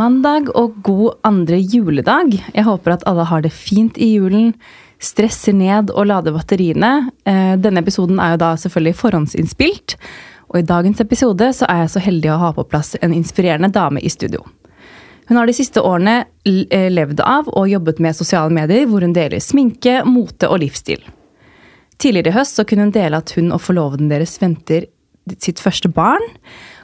mandag og god andre juledag. Jeg håper at alle har det fint i julen, stresser ned og lader batteriene. Eh, denne episoden er jo da selvfølgelig forhåndsinnspilt. Og i dagens episode så er jeg så heldig å ha på plass en inspirerende dame i studio. Hun har de siste årene eh, levd av og jobbet med sosiale medier, hvor hun deler sminke, mote og livsstil. Tidligere i høst så kunne hun dele at hun og forloveden deres venter sitt første barn.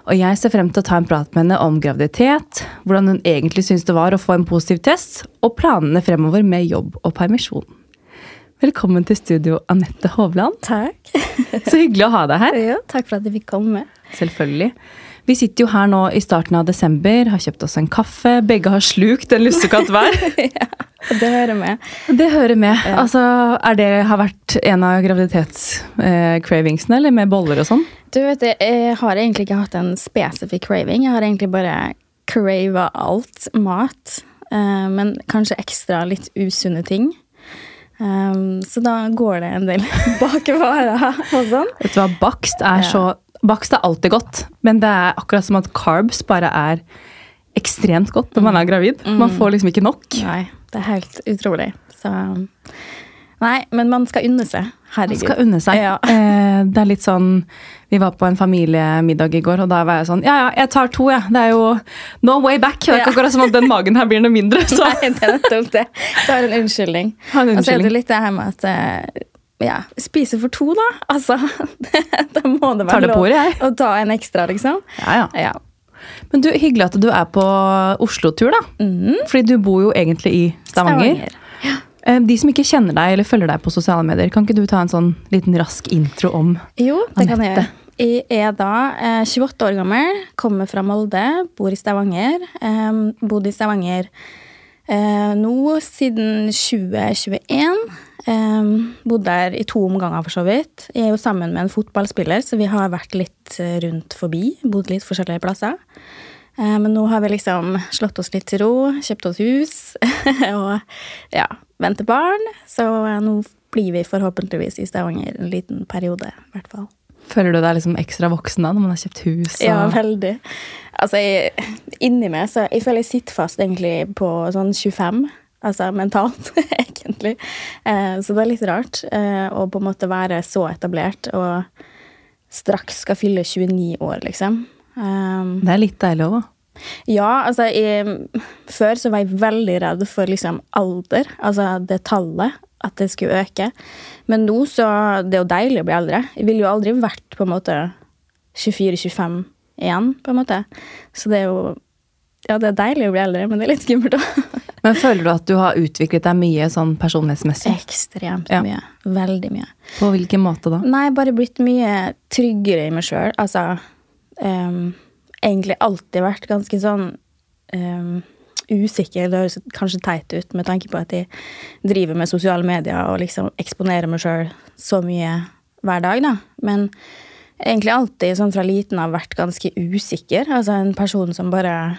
Og jeg ser frem til å ta en prat med henne om graviditet, hvordan hun egentlig syns det var å få en positiv test, og planene fremover med jobb og permisjon. Velkommen til studio, Anette Hovland. Takk. Så hyggelig å ha deg her. Ja, takk for at jeg fikk komme. Selvfølgelig. Vi sitter jo her nå i starten av desember, har kjøpt oss en kaffe. Begge har slukt en lussekatt hver. ja, det hører med. Det hører med. Ja. Altså, er det har vært en av graviditetscravingsene, eh, eller med boller og sånn? Du vet, Jeg har egentlig ikke hatt en spesifikk craving. Jeg har egentlig bare crava alt mat. Eh, men kanskje ekstra litt usunne ting. Um, så da går det en del bakevarer og sånn. Vet du hva, bakst er så Bakst er alltid godt, men det er akkurat som at carbs bare er ekstremt godt når man er gravid. Mm. Man får liksom ikke nok. Nei, det er helt utrolig. Så Nei, men man skal unne seg. Herregud. Man skal unne seg. Ja. Eh, det er litt sånn Vi var på en familiemiddag i går, og da var jeg sånn Ja, ja, jeg tar to, jeg. Ja. Det er jo no way back. Det er ikke akkurat som at den magen her blir noe mindre. Så. Nei, det er nettopp det. Du har en unnskyldning. Og så er det litt det her med at eh, ja, spise for to, da. Altså, da må det være lov å ta en ekstra, liksom. Ja, ja. ja. Men du, hyggelig at du er på Oslo-tur, da. Mm. Fordi du bor jo egentlig i Stavanger. Stavanger. Ja. Eh, de som ikke kjenner deg eller følger deg på sosiale medier, kan ikke du ta en sånn liten rask intro om Jo, det Anette? kan jeg gjøre. Jeg er da eh, 28 år gammel, kommer fra Molde, bor i Stavanger. Eh, bodde i Stavanger eh, nå siden 2021. Um, bodde der i to omganger, for så vidt. Jeg er jo sammen med en fotballspiller, så vi har vært litt eh, rundt forbi. Bodd litt forskjellige plasser. Uh, men nå har vi liksom slått oss litt til ro, kjøpt oss hus og ja, venter barn. Så uh, nå blir vi forhåpentligvis i Stavanger en liten periode, i hvert fall. Føler du deg liksom ekstra voksen da, når man har kjøpt hus? Og... Ja, veldig. Altså, jeg, inni meg så Jeg føler jeg sitter fast egentlig på sånn 25. Altså mentalt, egentlig. Eh, så det er litt rart eh, å på en måte være så etablert og straks skal fylle 29 år, liksom. Um, det er litt deilig òg, da. Ja, altså jeg, Før så var jeg veldig redd for liksom alder, altså det tallet. At det skulle øke. Men nå så Det er jo deilig å bli eldre. Jeg ville jo aldri vært på en måte 24-25 igjen, på en måte. Så det er jo Ja, det er deilig å bli eldre, men det er litt skummelt òg. Men føler du at du har utviklet deg mye sånn personlighetsmessig? Ekstremt ja. mye. Veldig mye. På hvilken måte da? Nei, bare blitt mye tryggere i meg sjøl. Altså um, Egentlig alltid vært ganske sånn um, usikker. Det høres kanskje teit ut med tanke på at jeg driver med sosiale medier og liksom eksponerer meg sjøl så mye hver dag, da. Men egentlig alltid sånn fra liten av vært ganske usikker. Altså en person som bare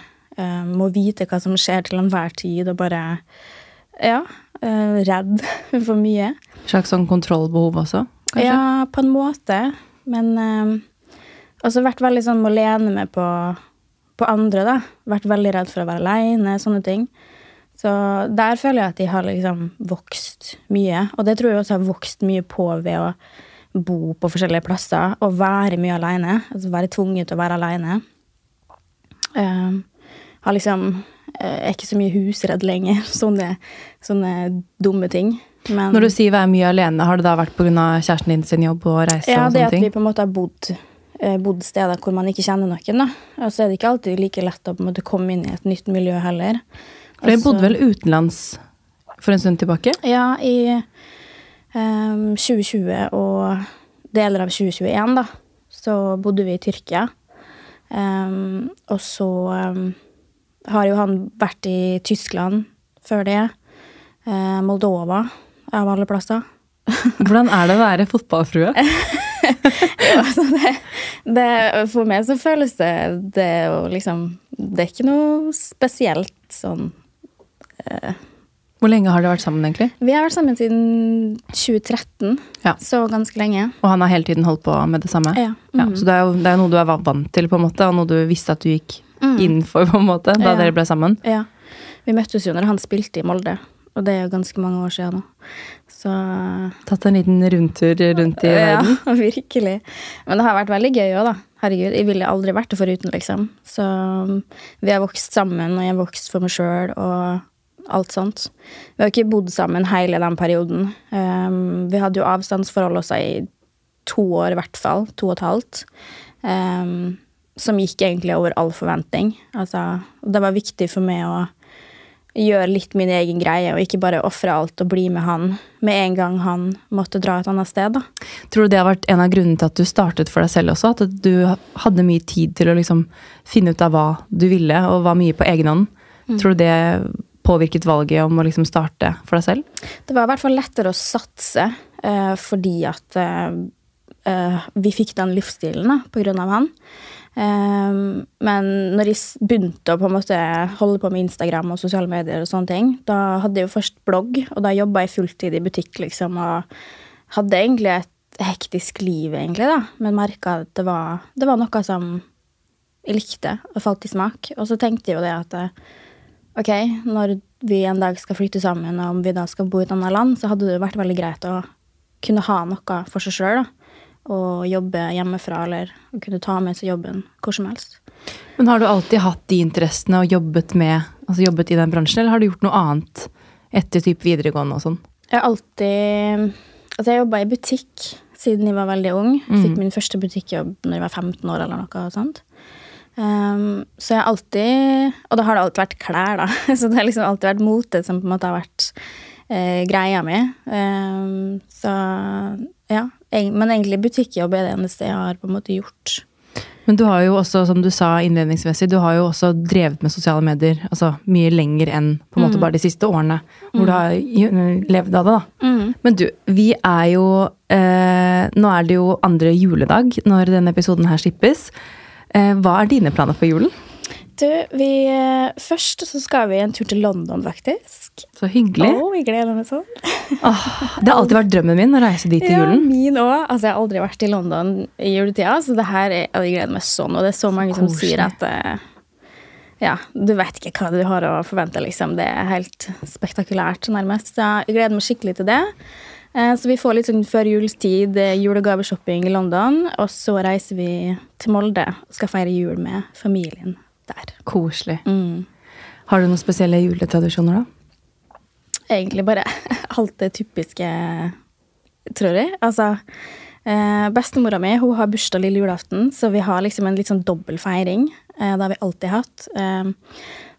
må vite hva som skjer til enhver tid, og bare Ja. Uh, redd for mye. Slags sånn kontrollbehov også? Kanskje? Ja, på en måte. Men uh, også vært veldig sånn må lene meg på, på andre, da. Vært veldig redd for å være aleine, sånne ting. Så der føler jeg at de har liksom vokst mye. Og det tror jeg også har vokst mye på ved å bo på forskjellige plasser og være mye aleine. Altså være tvunget til å være aleine. Uh, har liksom eh, er ikke så mye husredd lenger. Sånne, sånne dumme ting. Men, Når du sier være mye alene, har det da vært pga. kjæresten din sin jobb og reise? Ja, og sånne ting? Ja, det at vi på en måte har bodd, eh, bodd steder hvor man ikke kjenner noen. da. Og så er det ikke alltid like lett å på en måte komme inn i et nytt miljø heller. For Dere bodde vel utenlands for en stund tilbake? Ja, i um, 2020 og deler av 2021, da. Så bodde vi i Tyrkia. Um, og så um, har jo han vært i Tyskland før det. Eh, Moldova, av alle plasser. Hvordan er det å være fotballfrue? jo, altså det, det, for meg så føles det det å liksom Det er ikke noe spesielt sånn eh, Hvor lenge har dere vært sammen, egentlig? Vi har vært sammen siden 2013. Ja. Så ganske lenge. Og han har hele tiden holdt på med det samme? Ja. Mm -hmm. ja så det er jo det er noe du er vant til, på en måte, og noe du visste at du gikk innenfor, på en måte, da Ja. dere ble sammen. Ja. Vi møttes jo når han spilte i Molde, og det er jo ganske mange år siden nå. Så Tatt en liten rundtur rundt i verden? ja, virkelig. Men det har vært veldig gøy òg, da. Herregud, jeg ville aldri vært det foruten, liksom. Så um, vi har vokst sammen, og jeg har vokst for meg sjøl og alt sånt. Vi har ikke bodd sammen hele den perioden. Um, vi hadde jo avstandsforhold også i to år, i hvert fall. To og et halvt. Um, som gikk egentlig over all forventning. Altså, det var viktig for meg å gjøre litt min egen greie, og ikke bare ofre alt og bli med han med en gang han måtte dra et annet sted, da. Tror du det har vært en av grunnene til at du startet for deg selv også? At du hadde mye tid til å liksom finne ut av hva du ville, og var mye på egen hånd? Tror du det påvirket valget om å liksom starte for deg selv? Det var i hvert fall lettere å satse eh, fordi at eh, eh, vi fikk den livsstilen på grunn av han. Eh, men når jeg begynte å på en måte holde på med Instagram og sosiale medier, og sånne ting, da hadde jeg jo først blogg, og da jobba jeg fulltid i butikk, liksom, og hadde egentlig et hektisk liv, egentlig, da, men merka at det var, det var noe som jeg likte og falt i smak. Og så tenkte jeg jo det at eh, ok, når vi en dag skal flytte sammen, og om vi da skal bo i et annet land, så hadde det vært veldig greit å kunne ha noe for seg sjøl. Og jobbe hjemmefra, eller å kunne ta med seg jobben hvor som helst. Men har du alltid hatt de interessene og jobbet med, altså jobbet i den bransjen, eller har du gjort noe annet etter typ videregående og sånn? Jeg har alltid Altså, jeg jobba i butikk siden jeg var veldig ung. Fikk min første butikkjobb når jeg var 15 år, eller noe sånt. Um, så jeg har alltid Og da har det alltid vært klær, da. Så det har liksom alltid vært mote som på en måte har vært eh, greia mi. Um, så ja. Men egentlig butikkjobb er det eneste jeg har på en måte gjort. Men du har jo også, som du sa innledningsmessig, du har jo også drevet med sosiale medier altså mye lenger enn på en måte bare de siste årene, hvor du har levd av det. da. Men du, vi er jo eh, Nå er det jo andre juledag når denne episoden her slippes. Eh, hva er dine planer for julen? Du, vi eh, Først så skal vi en tur til London, faktisk. Så hyggelig. Oh, jeg gleder meg sånn. oh, det har alltid vært drømmen min å reise dit i Ja, julen. min også. Altså, jeg har aldri vært i London i juletida, så det her er, jeg gleder meg sånn. Og det er så mange som sier at eh, ja, du vet ikke hva du har å forvente, liksom. Det er helt spektakulært, nærmest. Så jeg gleder meg skikkelig til det. Eh, Så vi får litt sånn før julestid eh, julegaveshopping i London, og så reiser vi til Molde og skal feire jul med familien der. Koselig. Mm. Har du noen spesielle juletradisjoner, da? egentlig bare alt det typiske, tror jeg. Altså, eh, bestemora mi hun har bursdag lille julaften, så vi har liksom en litt sånn dobbel feiring. Eh, det har vi alltid hatt. Eh,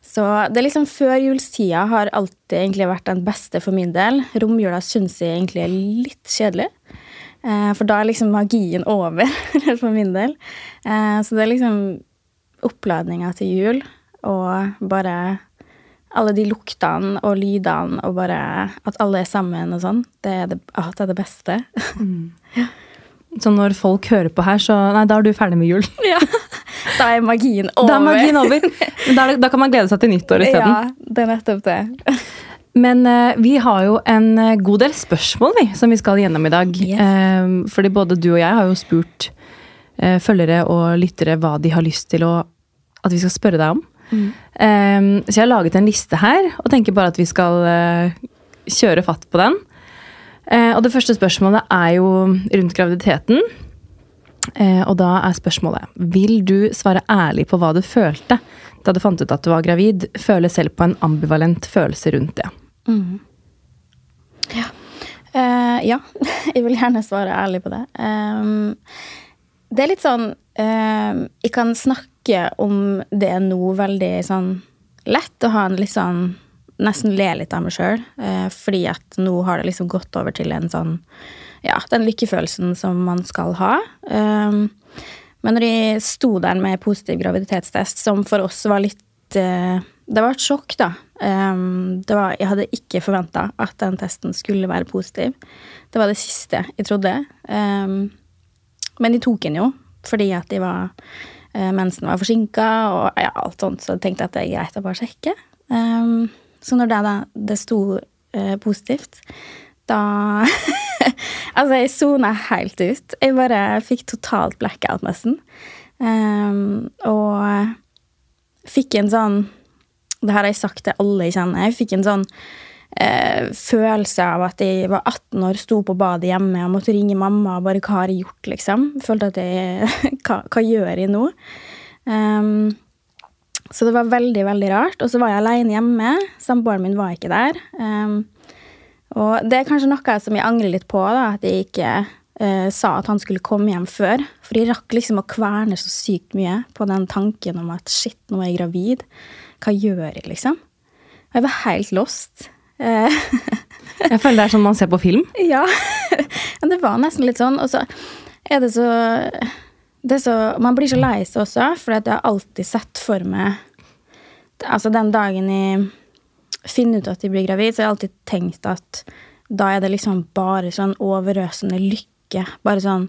så det er liksom før julstida har alltid egentlig vært den beste for min del. Romjula syns jeg egentlig er litt kjedelig. Eh, for da er liksom magien over for min del. Eh, så det er liksom oppladninga til jul og bare alle de luktene og lydene og bare at alle er sammen og sånn, det er det, det, er det beste. Så når folk hører på her, så Nei, da er du ferdig med jul. ja. Da er magien over. Da er magien over. Men da, er det- da kan man glede seg til nyttår isteden. Ja, det er nettopp det. Men uh, vi har jo en eh, god del spørsmål vi, som vi skal gjennom i dag. Yes. Eh, fordi både du og jeg har jo spurt følgere og lyttere hva de har lyst til å, at vi skal spørre deg om. Eh, så jeg har laget en liste her, og tenker bare at vi skal eh, kjøre fatt på den. Eh, og det første spørsmålet er jo rundt graviditeten. Eh, og da er spørsmålet Vil du svare ærlig på hva du følte da du fant ut at du var gravid? Føle selv på en ambivalent følelse rundt det. Eh, ja, jeg vil gjerne svare ærlig på det. Ehm, det er litt sånn eh, Jeg kan snakke om det nå veldig sånn lett og ha en litt sånn Nesten le litt av meg sjøl, fordi at nå har det liksom gått over til en sånn Ja, den lykkefølelsen som man skal ha. Eh, men når jeg sto der med positiv graviditetstest, som for oss var litt eh, Det var et sjokk, da. Det var, jeg hadde ikke forventa at den testen skulle være positiv. Det var det siste jeg trodde. Ehm, men de tok den jo, fordi at de var eh, mensen var forsinka og ja, alt sånt, så jeg tenkte at det er greit å bare sjekke. Um, så når det, da, det sto eh, positivt, da Altså, jeg sona helt ut. Jeg bare fikk totalt blackout, nesten. Um, og fikk en sånn Det har jeg sagt til alle jeg kjenner. Jeg fikk en sånn eh, følelse av at jeg var 18 år, sto på badet hjemme og måtte ringe mamma og bare Hva har jeg gjort, liksom? Følte at jeg Hva, hva gjør jeg nå? Um, så det var veldig, veldig rart. Og så var jeg alene hjemme. Samboeren min var ikke der. Um, og det er kanskje noe som jeg angrer litt på, da, at jeg ikke uh, sa at han skulle komme hjem før. For jeg rakk liksom å kverne så sykt mye på den tanken om at shit, nå er jeg gravid. Hva gjør jeg, liksom? Og jeg var helt lost. Eh, Jeg føler det er sånn man ser på film. ja. ja, det var nesten litt sånn. Og så er det så det er så, Man blir så lei seg også, for jeg har alltid sett for meg Altså, den dagen jeg finner ut at jeg blir gravid, så har jeg alltid tenkt at da er det liksom bare sånn overøsende lykke. Bare sånn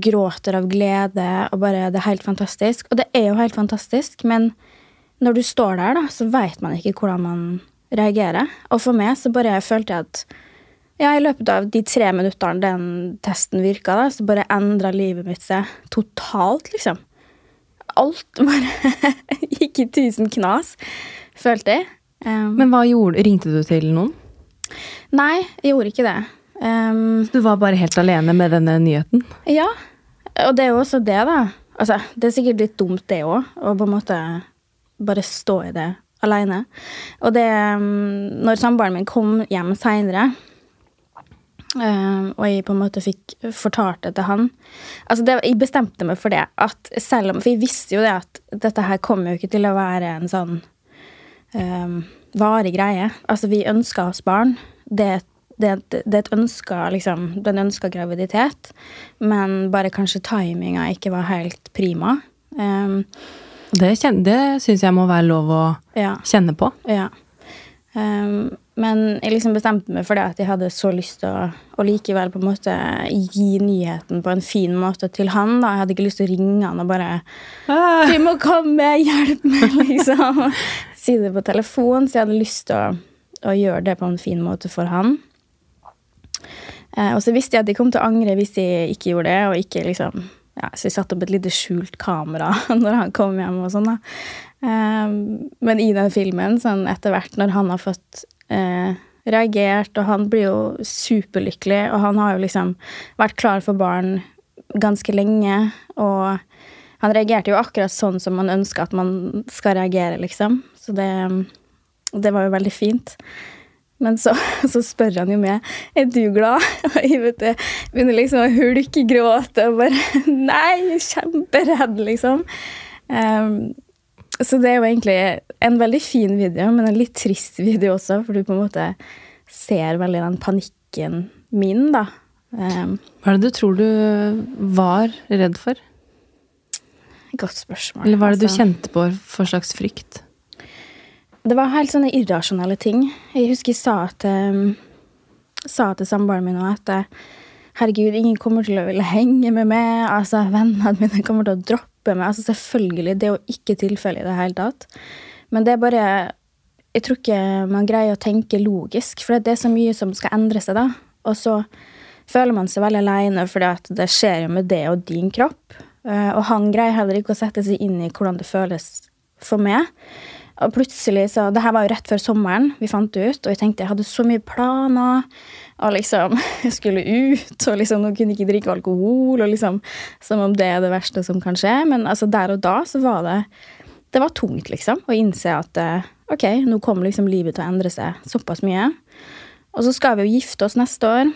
gråter av glede, og bare Det er helt fantastisk. Og det er jo helt fantastisk, men når du står der, da, så veit man ikke hvordan man reagerer. Og for meg så bare følte jeg at ja, i løpet av de tre minuttene den testen virka, da, så bare endra livet mitt seg totalt, liksom. Alt bare gikk i tusen knas, følte jeg. Um, Men hva gjorde, ringte du til noen? nei, jeg gjorde ikke det. Um, Du var bare helt alene med denne nyheten? Ja, og det er jo også det, da. Altså, det er sikkert litt dumt, det òg, å på en måte bare stå i det aleine. Og det um, Når samboeren min kom hjem seinere, um, og jeg på en måte fikk fortalt det til han Altså, det, jeg bestemte meg for det, at selv om For jeg visste jo det at dette her kommer jo ikke til å være en sånn um, varig greie. Altså, vi ønska oss barn. Det et det, det, er et ønska, liksom, Den ønska graviditet, men bare kanskje timinga ikke var helt prima. Um, Det, det syns jeg må være lov å ja, kjenne på. ja. Um, men jeg liksom bestemte meg for det at jeg hadde så lyst til å, å likevel på en måte gi nyheten på en fin måte til han. da. Jeg hadde ikke lyst til å ringe han og bare 'Du må komme! Hjelp meg!' liksom. Si det på telefon. Så jeg hadde lyst til å, å gjøre det på en fin måte for han. Uh, og så visste jeg at de kom til å angre hvis de ikke gjorde det. og ikke liksom, ja, Så vi satte opp et lite skjult kamera når han kom hjem. og sånn da. Eh, men i den filmen, sånn etter hvert når han har fått eh, reagert, og han blir jo superlykkelig, og han har jo liksom vært klar for barn ganske lenge, og han reagerte jo akkurat sånn som man ønsker at man skal reagere, liksom. Så det, det var jo veldig fint. Men så, så spør han jo meg er du glad. Og jeg vet det, begynner liksom å hulkegråte og bare Nei, er kjemperedd, liksom. Um, så det er jo egentlig en veldig fin video, men en litt trist video også, for du på en måte ser veldig den panikken min, da. Um, Hva er det du tror du var redd for? godt spørsmål. Eller hva er det du altså. kjente på for slags frykt? Det var helt sånne irrasjonelle ting. Jeg husker jeg sa til, sa til samboeren min at eh, herregud, ingen kommer til å ville henge med meg. altså Vennene mine kommer til å droppe meg. altså Selvfølgelig, det er jo ikke tilfellet i det hele tatt. Men det er bare Jeg tror ikke man greier å tenke logisk, for det er så mye som skal endre seg, da. Og så føler man seg veldig aleine for det skjer jo med det og din kropp. Eh, Og han greier heller ikke å sette seg inn i hvordan det føles for meg. Og plutselig så, Det her var jo rett før sommeren vi fant det ut, og jeg tenkte jeg hadde så mye planer. Og liksom, jeg skulle ut, og liksom, nå kunne jeg ikke drikke alkohol. og liksom, Som om det er det verste som kan skje. Men altså, der og da så var det det var tungt, liksom, å innse at eh, ok, nå kommer liksom livet til å endre seg såpass mye. Og så skal vi jo gifte oss neste år.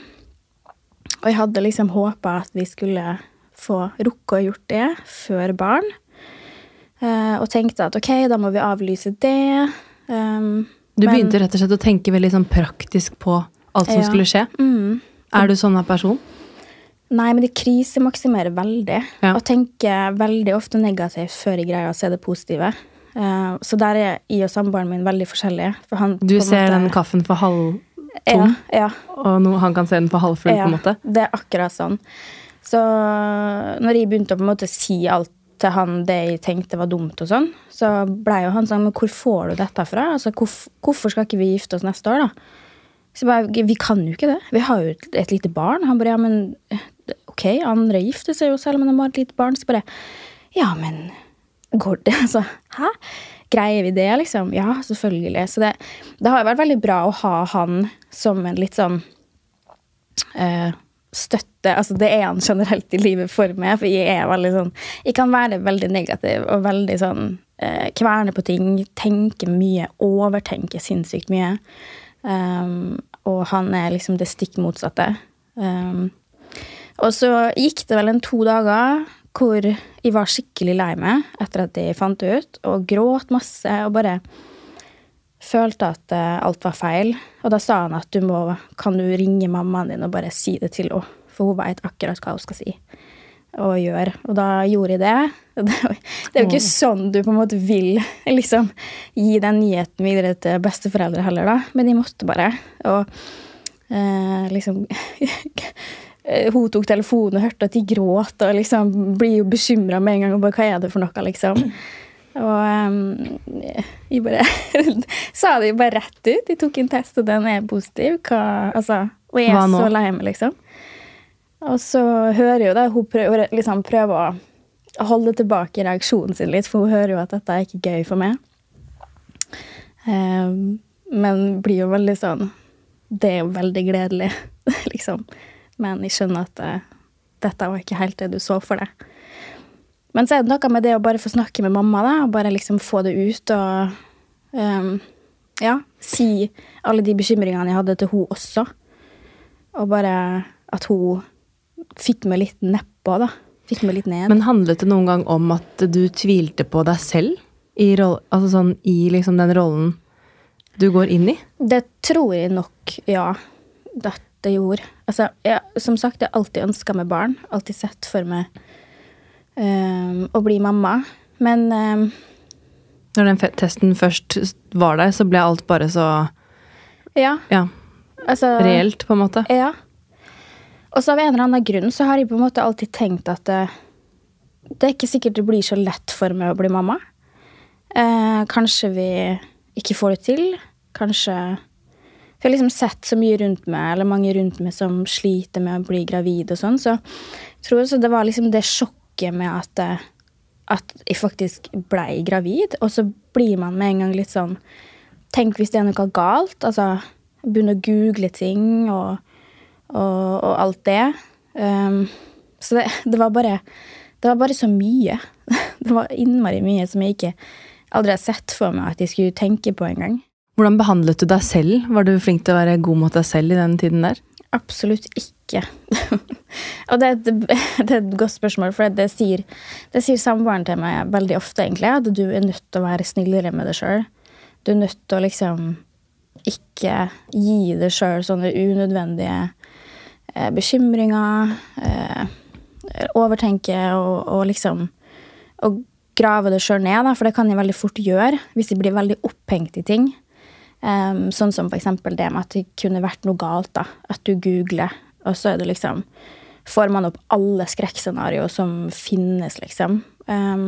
Og jeg hadde liksom håpa at vi skulle få rukket å gjort det før barn. Eh, og tenkte at ok, da må vi avlyse det. Um, Du men- begynte rett og slett å tenke veldig sånn praktisk på alt som Ja. skulle skje. mm, Er du sånn av person? Nei, men det krisemaksimerer veldig. Ja. Og tenker veldig ofte negativt før jeg greier å se det positive. Uh, så der er jeg og samboeren min veldig forskjellige. For han Du ser måte- den kaffen for halvtom, Ja, ja, og no, han kan se den for halvfull, på en måte. Det er akkurat sånn. Så når jeg begynte å på en måte si alt til han det jeg tenkte var dumt, og sånn, så blei jo han sånn Men hvor får du dette fra? Altså, hvorf- hvorfor skal ikke vi gifte oss neste år, da? Så jeg bare, Vi kan jo ikke det. Vi har jo et, et lite barn. Han bare Ja, men eh, ok, andre gifter seg jo selv om de har et lite barn. Så bare Ja, men Går det? Altså, hæ? Greier vi det, liksom? Ja, selvfølgelig. Så det, det har vært veldig bra å ha han som en litt sånn eh, støtte Altså, det er han generelt i livet for meg, for jeg er veldig sånn Jeg kan være veldig negativ og veldig sånn eh, kverne på ting, tenke mye, overtenke sinnssykt mye. Um, og han er liksom det stikk motsatte. Um, og så gikk det vel en to dager hvor jeg var skikkelig lei meg etter at jeg fant det ut, og gråt masse og bare følte at uh, alt var feil. Og da sa han at du må, kan du ringe mammaen din og bare si det til henne, for hun veit akkurat hva hun skal si og gjøre. Og da gjorde jeg det. Det er jo ikke sånn du på en måte vil liksom gi den nyheten videre til besteforeldre heller, da. Men de måtte bare. Og eh, liksom Hun tok telefonen og hørte at de gråt, og liksom blir jo bekymra med en gang. og bare, Hva er det for noe, liksom? Og um, jeg bare sa det jo bare rett ut. De tok en test, og den er positiv. Hva, altså, og jeg er så lei meg, liksom. Og så hører jo det, hun prøver, liksom prøver å holde tilbake reaksjonen sin litt, for hun hører jo at dette er ikke gøy for meg. Um, men blir jo veldig sånn Det er jo veldig gledelig, liksom. Men jeg skjønner at uh, dette var ikke helt det du så for deg. Men så er det noe med det å bare få snakke med mamma, da, og bare liksom få det ut og um, ja, si alle de bekymringene jeg hadde til hun også. Og bare at hun fikk meg litt nedpå, da. Fikk meg litt ned. Men handlet det noen gang om at du tvilte på deg selv? I, roll, altså sånn, i liksom den rollen du går inn i? Det tror jeg nok, ja. Det gjorde. Altså, jeg, som sagt, jeg har alltid ønska meg barn. Alltid sett for meg um, å bli mamma. Men um, Når den testen først var der, så ble alt bare så Ja. ja altså, reelt, på en måte? Ja. Og så av en eller annen grunn så har jeg på en måte alltid tenkt at det, det er ikke sikkert det blir så lett for meg å bli mamma. Eh, kanskje vi ikke får det til. Kanskje For jeg har liksom sett så mye rundt meg, eller mange rundt meg som sliter med å bli gravid og sånn, så jeg tror også det var liksom det sjokket med at, eh, at jeg faktisk blei gravid, og så blir man med en gang litt sånn Tenk hvis det er noe galt. Altså begynne å google ting og og, og alt det. Um, så det, det, var bare Det var bare så mye. Det var innmari mye som jeg ikke aldri har sett for meg at jeg skulle tenke på engang. Hvordan behandlet du deg selv? Var du flink til å være god mot deg selv i den tiden der? Absolutt ikke. og det, det, det, er et godt spørsmål, for det sier, det sier samboeren til meg veldig ofte, egentlig, at du er nødt til å være snillere med deg sjøl. Du er nødt til å liksom ikke gi deg sjøl sånne unødvendige bekymringer. Eh, overtenke og, og, liksom Og grave det sjøl ned, da, for det kan jeg veldig fort gjøre hvis jeg blir veldig opphengt i ting. Um, sånn som eksempel det med at det kunne vært noe galt. da, At du googler, og så er det liksom Får man opp alle skrekkscenarioer som finnes, liksom. Um,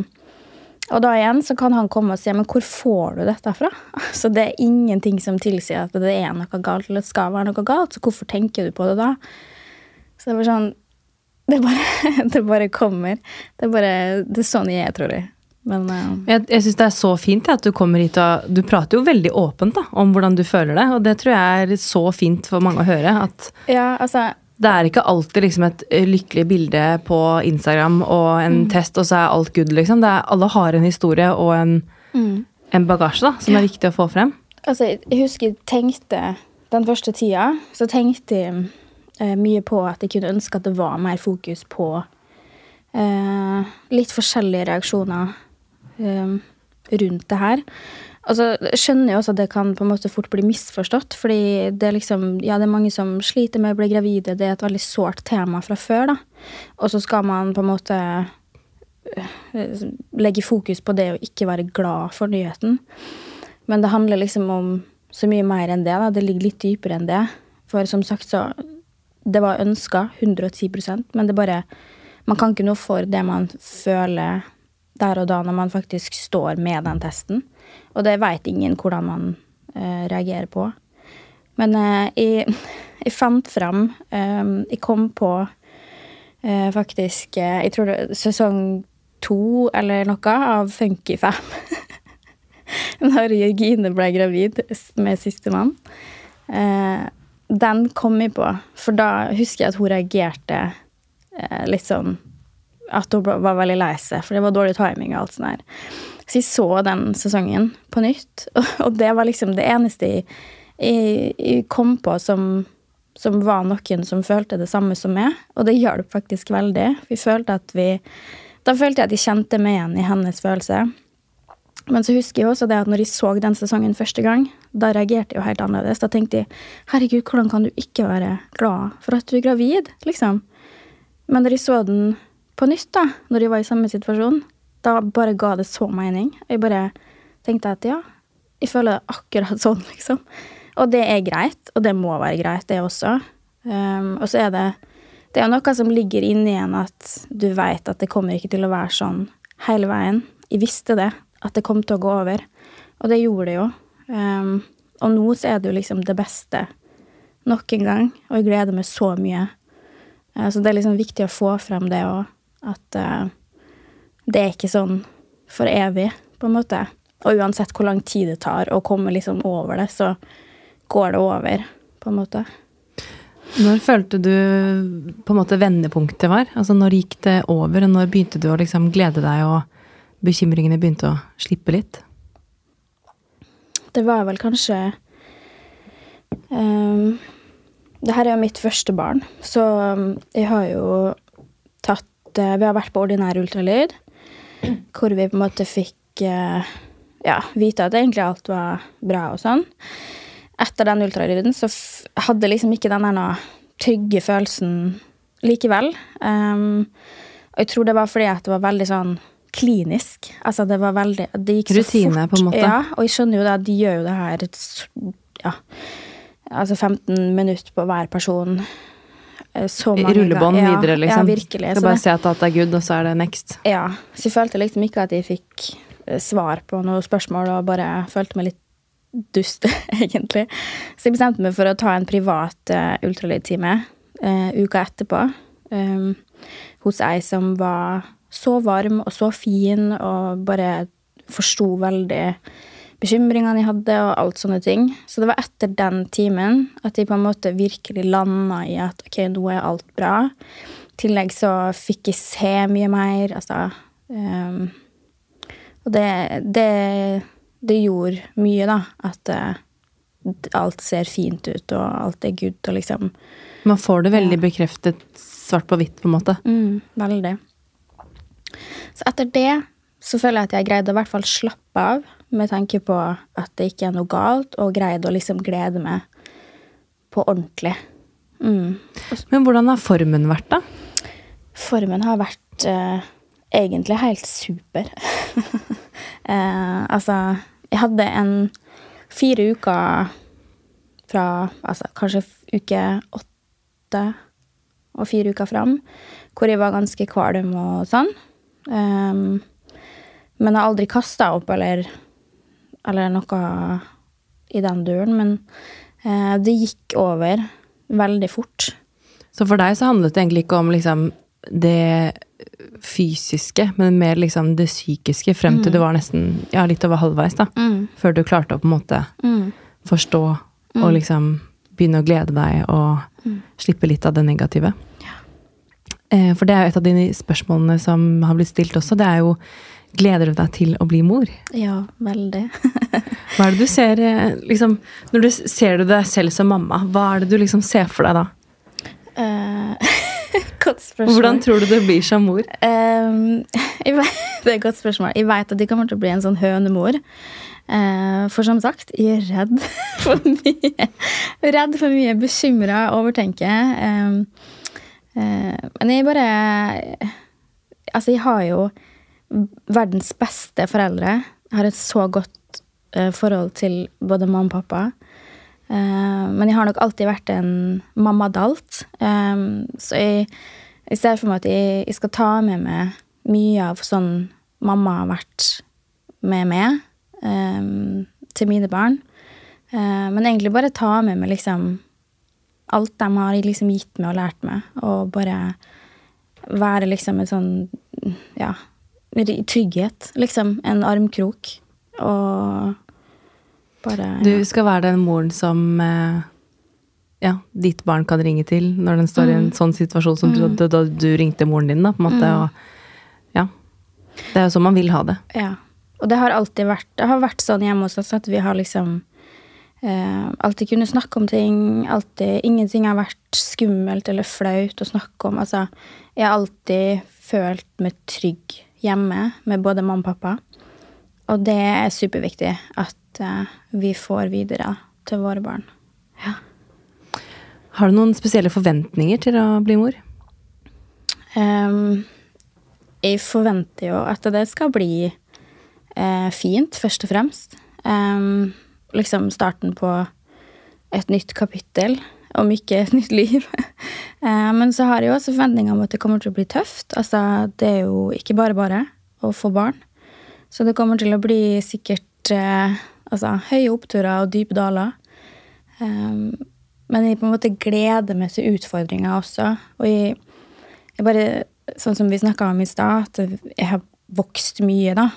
og da igjen så kan han komme og si men hvor får du dette fra? Så det er ingenting som tilsier at det er noe galt eller det skal være noe galt, så hvorfor tenker du på det da? Så det var sånn Det bare, det bare kommer. Det er bare Det er sånn jeg tror jeg. Men uh, Jeg, jeg syns det er så fint ja, at du kommer hit og Du prater jo veldig åpent da, om hvordan du føler det, og det tror jeg er så fint for mange å høre. At ja, altså det er ikke alltid liksom et lykkelig bilde på Instagram og en mm. test, og så er alt good, liksom. Er, alle har en historie og en, mm. en bagasje da, som er viktig å få frem. Altså, jeg husker jeg tenkte den første tida, så tenkte jeg mye på at jeg kunne ønske at det var mer fokus på eh, litt forskjellige reaksjoner eh, rundt det her. Altså, jeg skjønner jo også at det kan på en måte fort bli misforstått, fordi det er liksom Ja, det er mange som sliter med å bli gravide, det er et veldig sårt tema fra før, da. Og så skal man på en måte eh, legge fokus på det å ikke være glad for nyheten. Men det handler liksom om så mye mer enn det, da. Det ligger litt dypere enn det. For som sagt, så det var ønska 110% men det bare Man kan ikke noe for det man føler der og da når man faktisk står med den testen. Og det veit ingen hvordan man eh, reagerer på. Men eh, jeg, jeg, fant fram eh, Jeg kom på eh, faktisk eh, Jeg tror det sesong to eller noe av Funky Fam. Når Jørgine ble gravid med sistemann. Eh, den kom jeg på, for da husker jeg at hun reagerte eh, litt sånn At hun var veldig lei seg, for det var dårlig timing og alt sånt der. Så jeg så den sesongen på nytt, og det var liksom det eneste jeg, jeg, jeg kom på som, som var noen som følte det samme som meg, og det hjalp faktisk veldig. Vi følte at vi Da følte jeg at jeg kjente meg igjen i hennes følelse. Men så husker jeg også det at når jeg så den sesongen første gang, da reagerte jeg jo helt annerledes. Da tenkte jeg herregud, hvordan kan du ikke være glad for at du er gravid, liksom? Men når jeg så den på nytt, da, når jeg var i samme situasjon, da bare ga det så mening. Jeg bare tenkte at ja, jeg føler det akkurat sånn, liksom. Og det er greit, og det må være greit, det også. Um, og så er det Det er noe som ligger inni en at du veit at det kommer ikke til å være sånn hele veien. Jeg visste det, at det kom til å gå over. Og det gjorde det jo. Um, og nå så er det jo liksom det beste nok en gang, og jeg gleder meg så mye. Uh, så det er liksom viktig å få frem det òg, at uh, det er ikke sånn for evig, på en måte. Og uansett hvor lang tid det tar å komme liksom over det, så går det over, på en måte. Når følte du på en måte vendepunktet var? Altså Når gikk det over, og når begynte du å liksom glede deg, og bekymringene begynte å slippe litt? Det var vel kanskje um, Det her er jo mitt første barn, så um, jeg har jo tatt uh, Vi har vært på ordinær ultralyd, hvor vi på en måte fikk uh, ja, vite at egentlig alt var bra og sånn. Etter den ultralyden så hadde liksom ikke den der trygge følelsen likevel. Um, og jeg tror det var fordi at det var veldig sånn klinisk. Altså det var veldig Det gikk så Rutine, fort. på en måte. Ja, og jeg skjønner jo det de gjør jo det her ja, altså 15 minutter på hver person. eh, Så mange Rullebånd ganger. videre, liksom. Ja, virkelig. Skal bare det- se at alt er good, og så er det next. ja, så jeg følte liksom ikke at jeg fikk eh, svar på noen spørsmål, og bare følte meg litt dust, egentlig. Så jeg bestemte meg for å ta en privat uh, ultralydtime uh, uka etterpå. Um, hos ei som var så varm og så fin, og bare forsto veldig bekymringene jeg hadde, og alt sånne ting. Så det var etter den timen at jeg på en måte virkelig landa i at ok, nå er alt bra. I tillegg så fikk jeg se mye mer, altså um, Og det, det, det gjorde mye, da. At uh, alt ser fint ut, og alt er good, og liksom Man får det veldig bekreftet svart på hvitt, på en måte. Mm, veldig. Så etter det så føler jeg at jeg greide å i hvert fall slappe av med tanke på at det ikke er noe galt, og greide å liksom glede meg på ordentlig. Mm. Men hvordan har formen vært, da? Formen har vært eh, egentlig helt super. eh, altså, jeg hadde en fire uker fra altså, kanskje uke åtte og fire uker fram, hvor jeg var ganske kvalm og sånn. Um, men jeg har aldri kasta opp eller, eller noe i den duren. Men uh, det gikk over veldig fort. Så for deg så handlet det egentlig ikke om liksom det fysiske, men mer liksom det psykiske, frem til du var nesten ja, litt over halvveis, da. Mm. Før du klarte å på en måte Mm. forstå og liksom begynne å glede deg og slippe litt av det negative. Eh, For det er jo et av de spørsmålene som har blitt stilt også. Det er jo Gleder du deg til å bli mor? Ja, veldig. Hva er det du ser eh, liksom, Når du ser du deg selv som mamma, hva er det du liksom ser for deg da? Eh, godt spørsmål. Hvordan tror du det blir som mor? Jeg vet, det er et godt spørsmål. Jeg vet at de kommer til å bli en sånn hønemor. Uh, for som sagt, jeg er redd for mye. Redd for mye, bekymra, overtenker. Eh, men jeg bare Altså, jeg har jo verdens beste foreldre. Jeg har et så godt eh, forhold til både mamma og pappa. Eh, men jeg har nok alltid vært en mamma dalt. så jeg, jeg ser for meg at jeg, jeg skal ta med meg mye av sånn mamma har vært med meg til mine barn. Eh, men egentlig bare ta med meg liksom alt de har liksom gitt meg og lært meg, og bare være liksom en sånn ja, trygghet, liksom. En armkrok. Og bare Du skal være den moren som eh, ja, ditt barn kan ringe til når den står i en sånn situasjon som du, da, du ringte moren din, da, på en måte. Og, ja. Det er jo sånn man vil ha det. Ja. Og det har alltid vært Det har vært sånn hjemme hos oss at vi har liksom eh, alltid kunne snakke om ting. Alltid, ingenting har vært skummelt eller flaut å snakke om. Altså, jeg har alltid følt meg trygg hjemme med både mamma og pappa. Og det er superviktig at eh, vi får videre til våre barn. Ja. Har du noen spesielle forventninger til å bli mor? Ehm, jeg forventer jo at det skal bli eh, fint, først og fremst. Ehm, liksom starten på et nytt kapittel, om ikke et nytt liv. Eh, men så har jeg jo også forventninger om at det kommer til å bli tøft. Altså, det er jo ikke bare bare å få barn. Så det kommer til å bli sikkert eh, altså, høye oppturer og dype daler. Ehm, men jeg på en måte gleder meg til utfordringer også. Og jeg, jeg bare, sånn som vi snakka om i stad, at jeg har vokst mye, da.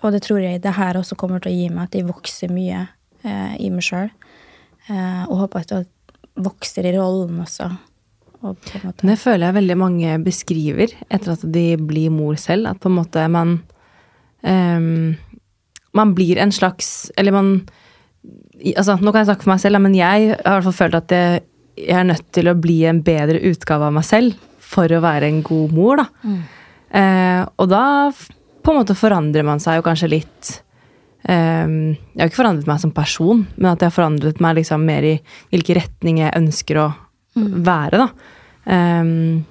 Og det tror jeg det her også kommer til å gi meg, at jeg vokser mye eh, i meg sjøl. Eh, og håper at jeg vokser i rollen også. Og Det føler jeg veldig mange beskriver etter at de blir mor selv. At på en måte man um, Man blir en slags Eller man altså, Nå kan jeg snakke for meg selv, men jeg har i hvert fall følt at jeg, jeg er nødt til å bli en bedre utgave av meg selv for å være en god mor. da. Eh, og da på en måte forandrer man seg jo kanskje litt um, Jeg har ikke forandret meg som person, men at jeg har forandret meg liksom mer i hvilken retning jeg ønsker å være. da. Um,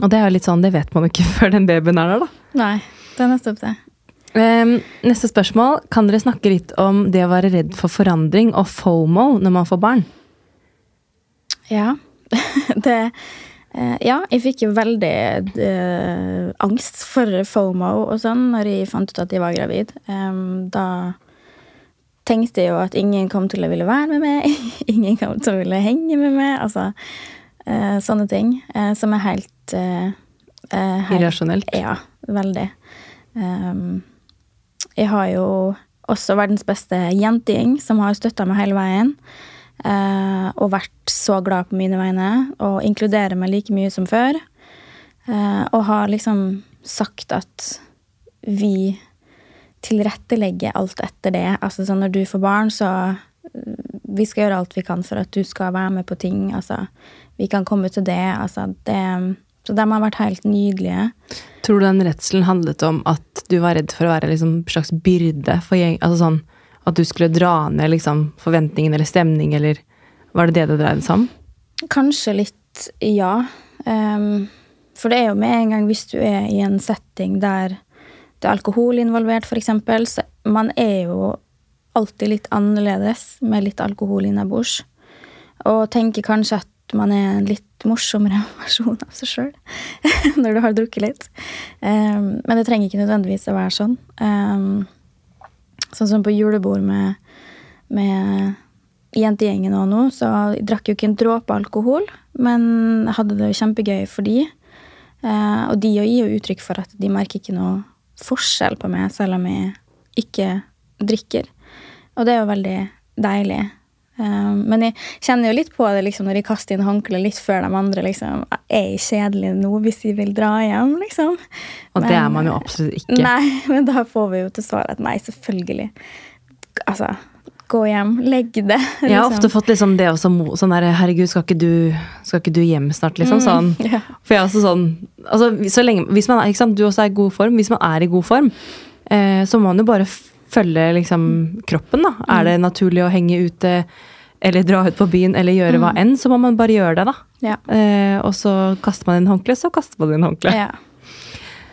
og det er jo litt sånn, det vet man ikke før den babyen er der, da. Nei, det er nettopp det. Um, neste spørsmål. Kan dere snakke litt om det å være redd for forandring og FOMO når man får barn? Ja. det Ja, jeg fikk jo veldig eh, angst for FOMO og sånn når jeg fant ut at jeg var gravid. Em, da tenkte jeg jo at ingen kom til å ville være med meg. ingen kom til å ville henge med meg. Altså eh, sånne ting eh, som er helt, eh, eh, helt Irrasjonelt. Ja, veldig. Em, jeg har jo også verdens beste jentegjeng som har støtta meg hele veien. Eh, og vært så glad på mine vegne og inkluderer meg like mye som før. Eh, og har liksom sagt at vi tilrettelegger alt etter det. Altså sånn når du får barn, så eh, vi skal gjøre alt vi kan for at du skal være med på ting. Altså, vi kan komme til det. Altså, det så de har vært helt nydelige. Tror du den redselen handlet om at du var redd for å være liksom en slags byrde for gjeng? Altså sånn at du skulle dra ned liksom forventningen eller stemning, eller var det det det dreide seg om? Kanskje litt ja. Um, for det er jo med en gang hvis du er i en setting der det er alkohol involvert, f.eks., så man er jo alltid litt annerledes med litt alkohol innabords. Og tenker kanskje at man er en litt morsommere versjon av seg sjøl når du har drukket litt. Um, men det trenger ikke nødvendigvis å være sånn. Ehm, sånn som på julebord med, med jentegjengen og nå, så jeg drakk jo ikke en dråpe alkohol, men hadde det jo kjempegøy for de. Eh, og de gir jo uttrykk for at de merker ikke noe forskjell på meg, selv om jeg ikke drikker. Og det er jo veldig deilig. Eh, men jeg kjenner jo litt på det liksom, når jeg kaster inn håndkleet litt før de andre. liksom, Er jeg kjedelig nå hvis jeg vil dra hjem, liksom? Og det Men- er man jo absolutt ikke. Nei, men da får vi jo til svar at nei, selvfølgelig. Altså, gå hjem, legg det. Jeg har liksom. ofte fått liksom det også sånn der, herregud, skal ikke, du, skal ikke du hjem snart, liksom? Sånn. ja. For jeg er også sånn altså, så lenge, hvis man er, Du også er i god form. Hvis man er i god form, eh, så må man jo bare følge liksom, kroppen. da. Er det naturlig å henge ute eller dra ut på byen eller gjøre hva enn, så må man bare gjøre det, da. Ja. Eh, og så kaster man inn håndkle, så kaster man inn håndkle. ja.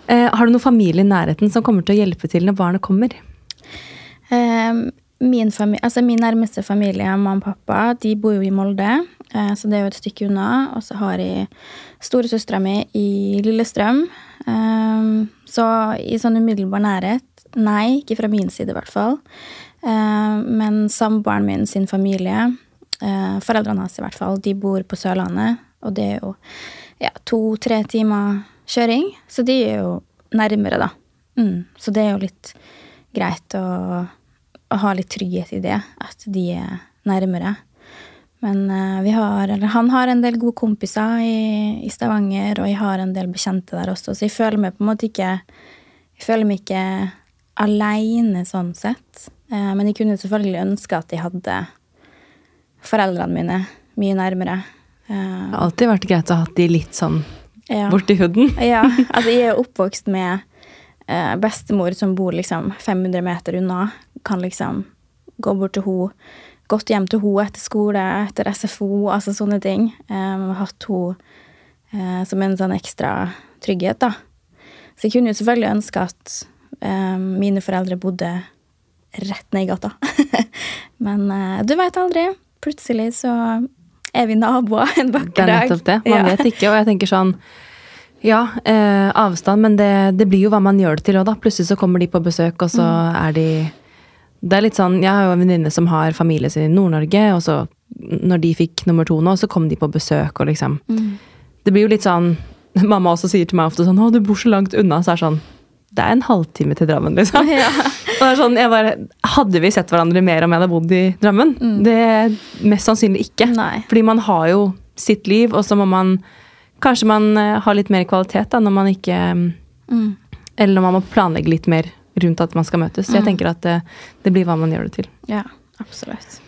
Eh, har du noen familie i nærheten som kommer til å hjelpe til når barnet kommer? Eh, min, altså min nærmeste familie, mamma og pappa, de bor jo i Molde, eh, så det er jo et stykke unna. Og så har jeg storesøstera mi i Lillestrøm. Ehm, så i sånn umiddelbar nærhet Nei, ikke fra min side i hvert fall. Ehm, men samboeren min sin familie, eh, foreldrene hans i hvert fall, de bor på Sørlandet. Og det er jo ja, to-tre timer kjøring, så de er jo nærmere, da. Mm. Så det er jo litt greit å, å ha litt trygghet i det, at de er nærmere. Men eh, har, han har en del gode kompiser i, i Stavanger, og jeg har en del bekjente der også, så jeg føler meg på en måte ikke Jeg føler meg ikke aleine sånn sett. Eh, men jeg kunne selvfølgelig ønske at jeg hadde foreldrene mine mye nærmere. Eh, Det har alltid vært greit å ha de litt sånn ja. borti huden. Ja, altså jeg er oppvokst med eh, bestemor som bor liksom 500 meter unna. Kan liksom gå bort til henne. Gått hjem til henne etter skole, etter SFO, altså sånne ting. Um, hatt henne som en sånn ekstra trygghet, da. Så jeg kunne jo selvfølgelig ønske at mine foreldre bodde rett ned i gata. Men eh, du veit aldri. Plutselig så er vi naboer en Det er dag. nettopp det. Man Ja. vet ikke, og jeg tenker sånn Ja, eh, avstand, men det, det blir jo hva man gjør det til òg, da. Plutselig så kommer de på besøk, og så Mm. er de Det er litt sånn Jeg har jo en venninne som har familie sin i Nord-Norge, og så når de fikk nummer to nå, så kom de på besøk, og liksom Mm. Det blir jo litt sånn Mamma også sier til meg ofte sånn 'Å, du bor så langt unna', så er det sånn Det er en halvtime til Drammen, liksom. Ja. Sånn, bare, hadde vi sett hverandre mer om jeg hadde bodd i Drammen? Det Mest sannsynlig ikke. Mm. Nei. Fordi man har jo sitt liv, og så må man Kanskje man eh, har litt mer kvalitet da, når man ikke Mm. Eller når man må planlegge litt mer rundt at man skal møtes. Så jeg Mm. tenker at det, det blir hva man gjør det til. Ja, absolutt.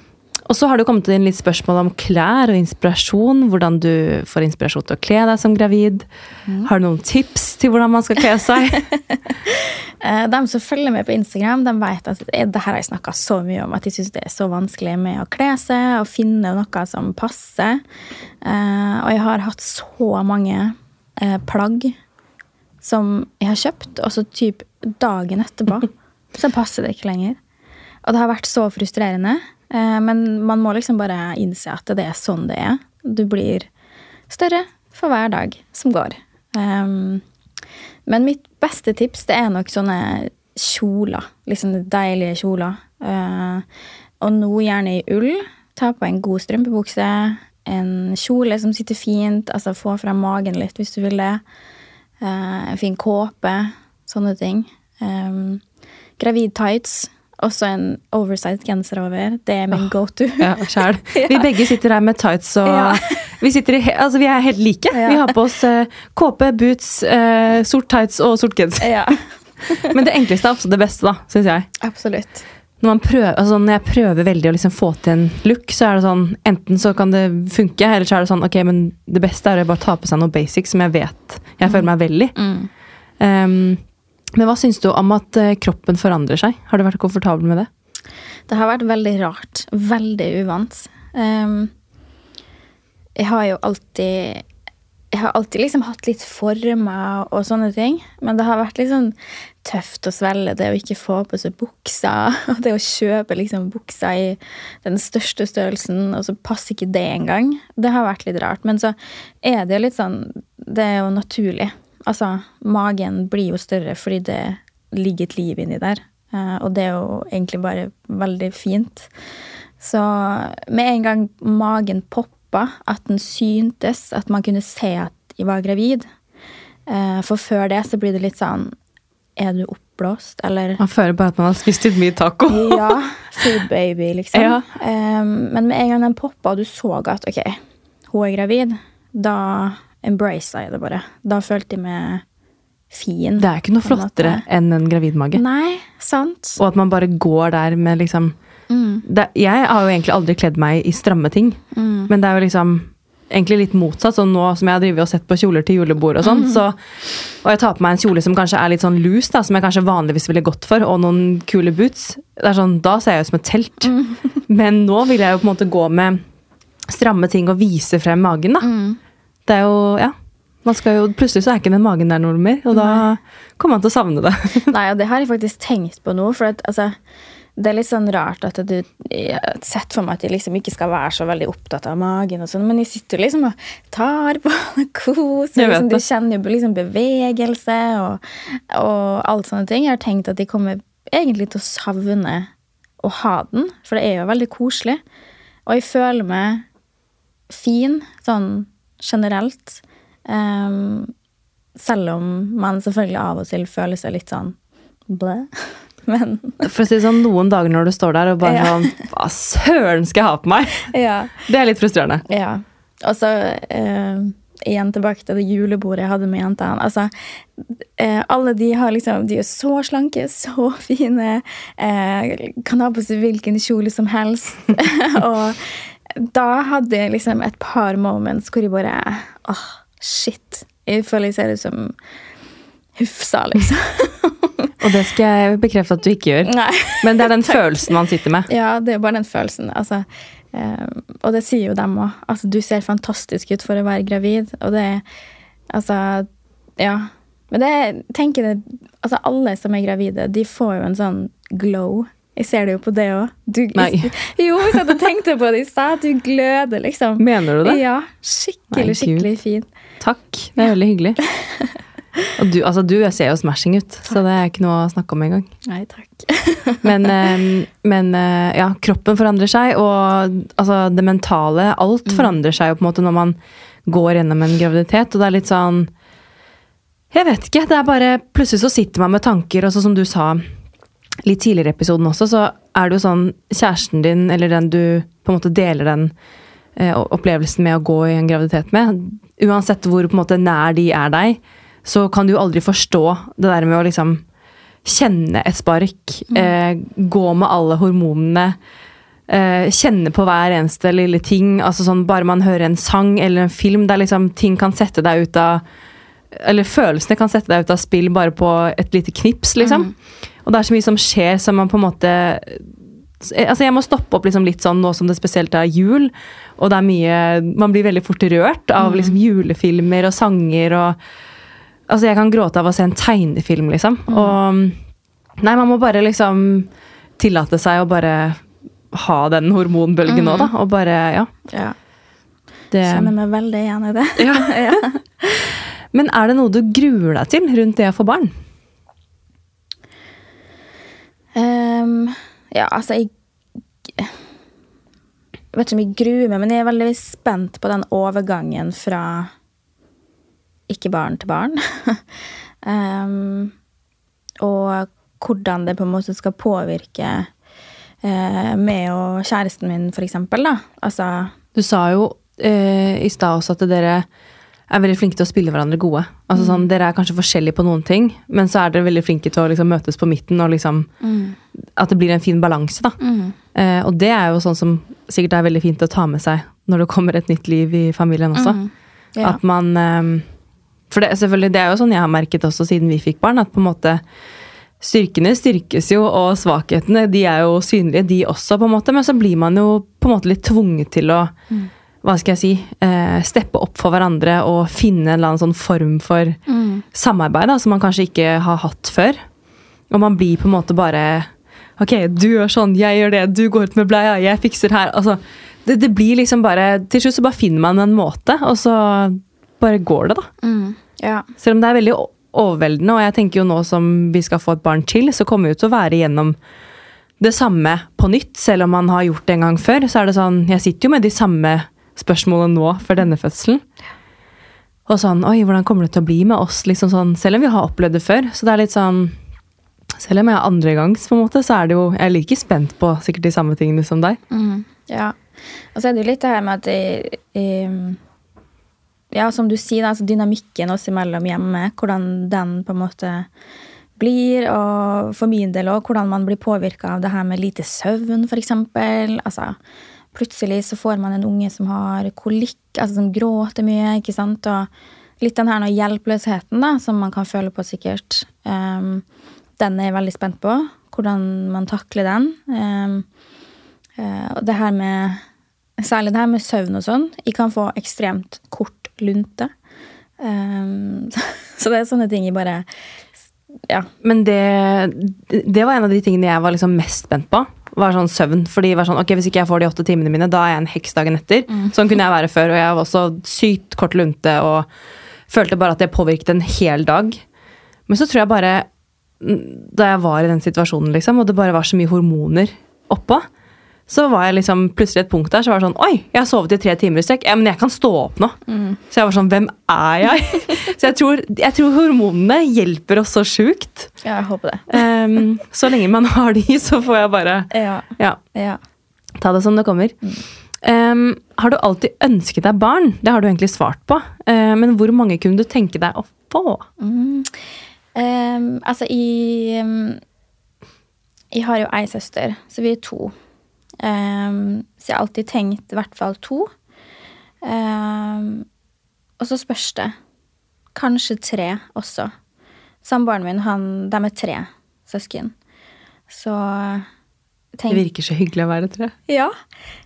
Og så har det kommet inn litt spørsmål om klær og inspirasjon. Hvordan du får inspirasjon til å kle deg som gravid. Mm. Har du noen tips til hvordan man skal kle seg? Eh, De som følger med på Instagram, de vet at det det her har jeg snakka så mye om, at de syns det er så vanskelig med å kle seg og finne noe som passer. Eh, Og jeg har hatt så mange eh, plagg som jeg har kjøpt, og så typ dagen etterpå så passer det ikke lenger. Og det har vært så frustrerende. Eh, Men man må liksom bare innse at det er sånn det er. Du blir større for hver dag som går. Men mitt beste tips det er nok sånne kjoler. Liksom deilige kjoler. Eh, og nå gjerne i ull. Ta på en god strømpebukse. En kjole som sitter fint. Altså få frem magen litt hvis du vil det. Eh, en fin kåpe. Sånne ting. Gravid tights. Også en oversized genser over. Det er min go to. Ja, sjæl. Vi begge sitter her med tights og Ja. vi, i, altså, vi er helt like. Ja. Vi har på oss uh, kåpe, boots, uh, sort tights og sort genser. ja, Men det enkleste er ofte det beste, da, syns jeg. absolutt. Når, man prøver, altså, når jeg prøver veldig å liksom få til en look, så er det sånn Enten så kan det funke, eller så er det sånn Ok, men det beste er å bare ta på seg noe basic som jeg vet jeg føler meg vel i. Mm. Um, men hva syns du om at eh, kroppen forandrer seg? Har du vært komfortabel med det? Det har vært veldig rart. Veldig uvant. Um, jeg har jo alltid Jeg har alltid liksom hatt litt former og sånne ting. Men det har vært litt sånn tøft å svelge det å ikke få på seg buksa. Og det å kjøpe liksom buksa i den største størrelsen, og så passer ikke det engang. Det har vært litt rart. Men så er det jo litt sånn Det er jo naturlig. Altså, magen blir jo større fordi det ligger et liv inni der. Eh, og det er jo egentlig bare veldig fint. Så med en gang magen poppa, at den syntes, at man kunne se at jeg var gravid eh, For før det så blir det litt sånn Er du oppblåst, eller Man føler bare at man har spist litt mye taco. Ja, food baby, liksom. Ja. Eh, men med en gang den poppa, og du så at ok, hun er gravid, da embracet jeg det bare. Da følte jeg meg fin. Det er ikke noe flottere enn en gravidmage. Nei, sant. Og at man bare går der med liksom Mm, det, Jeg har jo egentlig aldri kledd meg i stramme ting, mm, men det er jo liksom egentlig litt motsatt. Så nå som jeg har og sett på kjoler til julebord og sånn, så Og jeg tar på meg en kjole som kanskje er litt sånn loose, da, som jeg kanskje vanligvis ville gått for, og noen kule boots, det er sånn, da ser jeg ut som et telt. Men nå vil jeg jo på en måte gå med stramme ting og vise frem magen, da. Det er jo Ja. Man skal jo, plutselig så er ikke den magen der noe mer, og da kommer man til å savne det. Nei, og det har jeg faktisk tenkt på nå. For at, altså, det er litt sånn rart at du har sett for meg at jeg liksom ikke skal være så veldig opptatt av magen, og sånn, men jeg sitter liksom og tar på og koser. Liksom, du kjenner jo liksom bevegelse og, og alt sånne ting. Jeg har tenkt at jeg kommer egentlig til å savne å ha den, for det er jo veldig koselig. Og jeg føler meg fin sånn generelt. Um, selv om man selvfølgelig av og til føler seg litt sånn blæ. Men For å si det sånn, noen dager når du står der og bare Ja. sånn Hva søren skal jeg ha på meg? ja. Det er litt frustrerende. Ja. Og så uh, igjen tilbake til det julebordet jeg hadde med jentene. Altså, uh, alle de har liksom De er så slanke, så fine. Uh, kan ha på seg hvilken kjole som helst. og da hadde jeg liksom et par moments hvor jeg bare Åh, shit. Jeg føler jeg ser ut som Hufsa, liksom. Og det skal jeg bekrefte at du ikke gjør. Nei. Men det er den følelsen man sitter med. Ja, det er bare den følelsen. Altså, eh, og det sier jo dem òg. Altså, du ser fantastisk ut for å være gravid. Og det er Altså, ja. Men det tenker jeg Altså, alle som er gravide, de får jo en sånn glow. Jeg ser det jo på det òg. Nei. Jo, jeg satt og tenkte på det i stad. Du gløder, liksom. Mener du det? Ja. Skikkelig, Nei, skikkelig fin. Takk. Det er veldig hyggelig. Og du, altså, du ser jo smashing ut, så det er ikke noe å snakke om engang. Nei, takk. Men, eh, men eh, ja, kroppen forandrer seg, og altså, det mentale Alt forandrer seg jo på en måte når man går gjennom en graviditet, og det er litt sånn Jeg vet ikke. Det er bare Plutselig så sitter man med tanker, og så som du sa litt tidligere i episoden også, så er det jo sånn Kjæresten din, eller den du på en måte deler den eh, opplevelsen med å gå i en graviditet med, uansett hvor på en måte nær de er deg, så kan du jo aldri forstå det der med å liksom kjenne et spark, eh, gå med alle hormonene, eh, kjenne på hver eneste lille ting. altså sånn Bare man hører en sang eller en film, der liksom ting kan sette deg ut av Eller følelsene kan sette deg ut av spill bare på et lite knips, liksom. Og det er så mye som skjer som man på en måte Altså Jeg må stoppe opp liksom litt sånn nå som det spesielt er jul, og det er mye Man blir veldig fort rørt av liksom julefilmer og sanger og Altså, jeg kan gråte av å se en tegnefilm, liksom. Og Nei, man må bare liksom tillate seg å bare ha den hormonbølgen nå, da. Og bare Ja. Ja. Det. Kjenner meg veldig igjen i det. Ja. ja. Men er det noe du gruer deg til rundt det å få barn? Ehm, ja, altså jeg Jeg vet ikke om jeg gruer meg, men jeg er veldig spent på den overgangen fra ikke barn til barn. um, og hvordan det på en måte skal påvirke uh, meg og kjæresten min, for eksempel. Da. Altså Du sa jo uh, i stad også at dere er veldig flinke til å spille hverandre gode. Altså sånn, Dere er kanskje forskjellige på noen ting, men så er dere veldig flinke til å liksom møtes på midten og liksom At det blir en fin balanse, da. Eh, og det er jo sånn som sikkert er veldig fint å ta med seg når det kommer et nytt liv i familien også. Ja. At man eh, For det, selvfølgelig, det er jo sånn jeg har merket også siden vi fikk barn, at på en måte Styrkene styrkes jo, og svakhetene de er jo synlige, de også, på en måte. Men så blir man jo på en måte litt tvunget til å hva skal jeg si, eh, steppe opp for hverandre og finne en eller annen sånn form for samarbeid da, som man kanskje ikke har hatt før. Og man blir på en måte bare Ok, du gjør sånn, jeg gjør det, du går ut med bleia, jeg fikser her. Altså, det, det blir liksom bare Til slutt så bare finner man en måte, og så bare går det, da. Mm. Ja. Selv om det er veldig overveldende, og jeg tenker jo nå som vi skal få et barn til, så kommer vi jo til å være igjennom det samme på nytt, selv om man har gjort det en gang før. Så er det sånn, jeg sitter jo med de samme spørsmålene nå for denne fødselen. Og sånn, oi, hvordan kommer det til å bli med oss? Liksom sånn, selv om vi har opplevd det før. Så det er litt sånn, selv om jeg er andregangs, på en måte, så er det jo, jeg er like spent på sikkert de samme tingene som deg. Mm, Ja. Og så er det jo litt det her med at jeg, jeg, Ja, som du sier, altså dynamikken oss imellom hjemme, hvordan den på en måte blir, og for min del òg hvordan man blir påvirka av det her med lite søvn, f.eks. Altså, plutselig så får man en unge som har kolikk, altså som gråter mye, ikke sant, og litt den her hjelpeløsheten da, som man kan føle på sikkert. Um, den er jeg veldig spent på, hvordan man takler den. Um, og det her med Særlig det her med søvn og sånn. Jeg kan få ekstremt kort lunte. Um, så det er sånne ting jeg bare Ja. Men det, det var en av de tingene jeg var liksom mest spent på. var sånn søvn. Fordi var sånn, ok, Hvis ikke jeg får de åtte timene mine, da er jeg en heks dagen etter. Sånn kunne jeg være før. Og jeg var også sykt kort lunte og følte bare at det påvirket en hel dag. Men så tror jeg bare Da jeg var i den situasjonen, liksom, og det bare var så mye hormoner oppå, så var jeg liksom plutselig et punkt der så var det sånn Oi, jeg har sovet i tre timer i strekk. Ja, men jeg kan stå opp nå. Så jeg var sånn Hvem er jeg? så jeg tror, jeg tror hormonene hjelper oss så sjukt. Ja, jeg håper det. Um, så lenge man har de, så får jeg bare Ja. ja, ja. ta det som det kommer. Um, har du alltid ønsket deg barn? Det har du egentlig svart på. Uh, men hvor mange kunne du tenke deg å få? Ehm, altså, jeg ehm, Jeg har jo ei søster, så vi er to. Ehm, så jeg har alltid tenkt i hvert fall to. Um, og så spørs det. Kanskje tre også. Samboeren min, han, de er tre søsken. Så Det virker så hyggelig å være tre. Ja,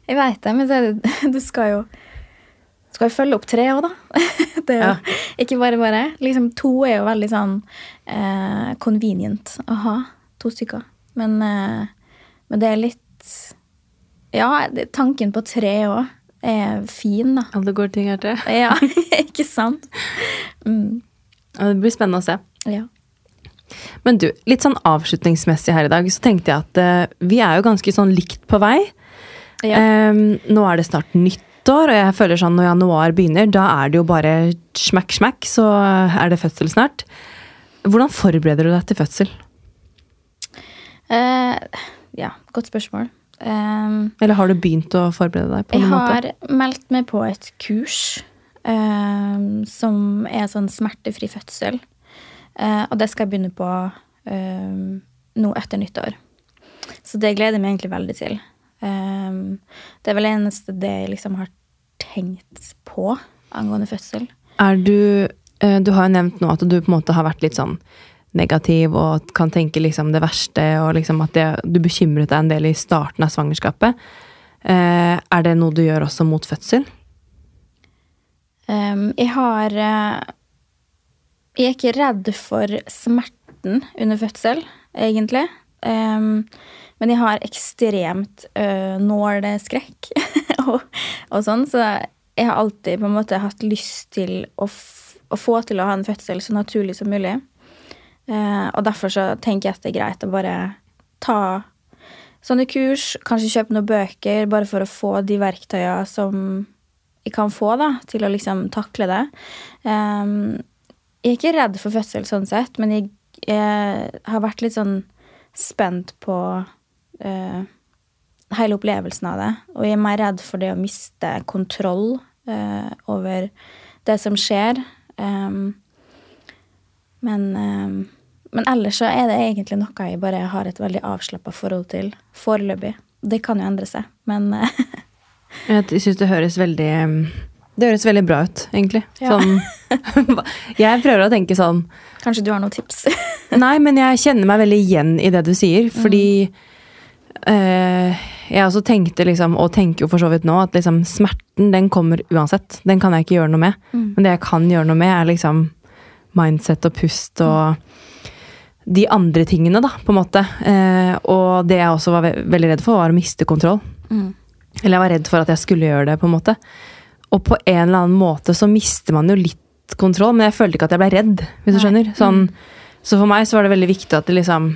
jeg veit det, men det, du skal jo skal jo følge opp tre òg, da. Det er jo Ja. ikke bare bare. Liksom, to er jo veldig sånn eh, convenient å ha. To stykker. Men, eh, men det er litt Ja, tanken på tre òg er fin, da. Alle gode ting er tre. Ja, ikke sant? Mm, Det blir spennende å se. ja. Men du, litt sånn avslutningsmessig her i dag, så tenkte jeg at uh, vi er jo ganske sånn likt på vei. Ja. Um, nå er det snart nyttår, og jeg føler sånn når januar begynner, da er det jo bare smakk, smakk, så er det fødsel snart. Hvordan forbereder du deg til fødsel? Uh, ja, godt spørsmål. Um, Eller har du begynt å forberede deg på noen måte? Jeg har meldt meg på et kurs um, som er sånn smertefri fødsel. Uh, og det skal jeg begynne på um, nå etter nyttår. Så det gleder jeg meg egentlig veldig til. Det er vel eneste det jeg liksom har tenkt på angående fødsel. Er du eh, Du har jo nevnt nå at du på en måte har vært litt sånn negativ og kan tenke liksom det verste, og liksom at det, du bekymret deg en del i starten av svangerskapet. Eh, er det noe du gjør også mot fødsel? Um, jeg har eh, Jeg er ikke redd for smerten under fødsel, egentlig. Um, men jeg har ekstremt uh, nåleskrekk og, og sånn, så jeg har alltid på en måte hatt lyst til å, å få til å ha en fødsel så naturlig som mulig. Eh, og derfor så tenker jeg at det er greit å bare ta sånne kurs, kanskje kjøpe noen bøker, bare for å få de verktøyene som jeg kan få da, til å liksom takle det. Ehm, jeg er ikke redd for fødsel sånn sett, men jeg, jeg har vært litt sånn spent på eh, hele opplevelsen av det. Og jeg er mer redd for det å miste kontroll eh, over det som skjer. Ehm, men, ehm, men ellers så er det egentlig noe jeg bare har et veldig avslappa forhold til foreløpig. Det kan jo endre seg, men eh, Jeg syns det høres veldig Det høres veldig bra ut, egentlig. Ja. Sånn, jeg prøver å tenke sånn kanskje du har noen tips? Nei, men jeg kjenner meg veldig igjen i det du sier, fordi eh, jeg også tenkte liksom, og tenker jo for så vidt nå, at liksom smerten den kommer uansett. Den kan jeg ikke gjøre noe med. Men det jeg kan gjøre noe med, er liksom mindset og pust og de andre tingene, da, på en måte. Eh, og det jeg også var ve veldig redd for, var å miste kontroll. Eller jeg var redd for at jeg skulle gjøre det, på en måte. Og på en eller annen måte så mister man jo litt kontroll, men jeg følte ikke at jeg ble redd, hvis du skjønner. Sånn, Så for meg så var det veldig viktig at det liksom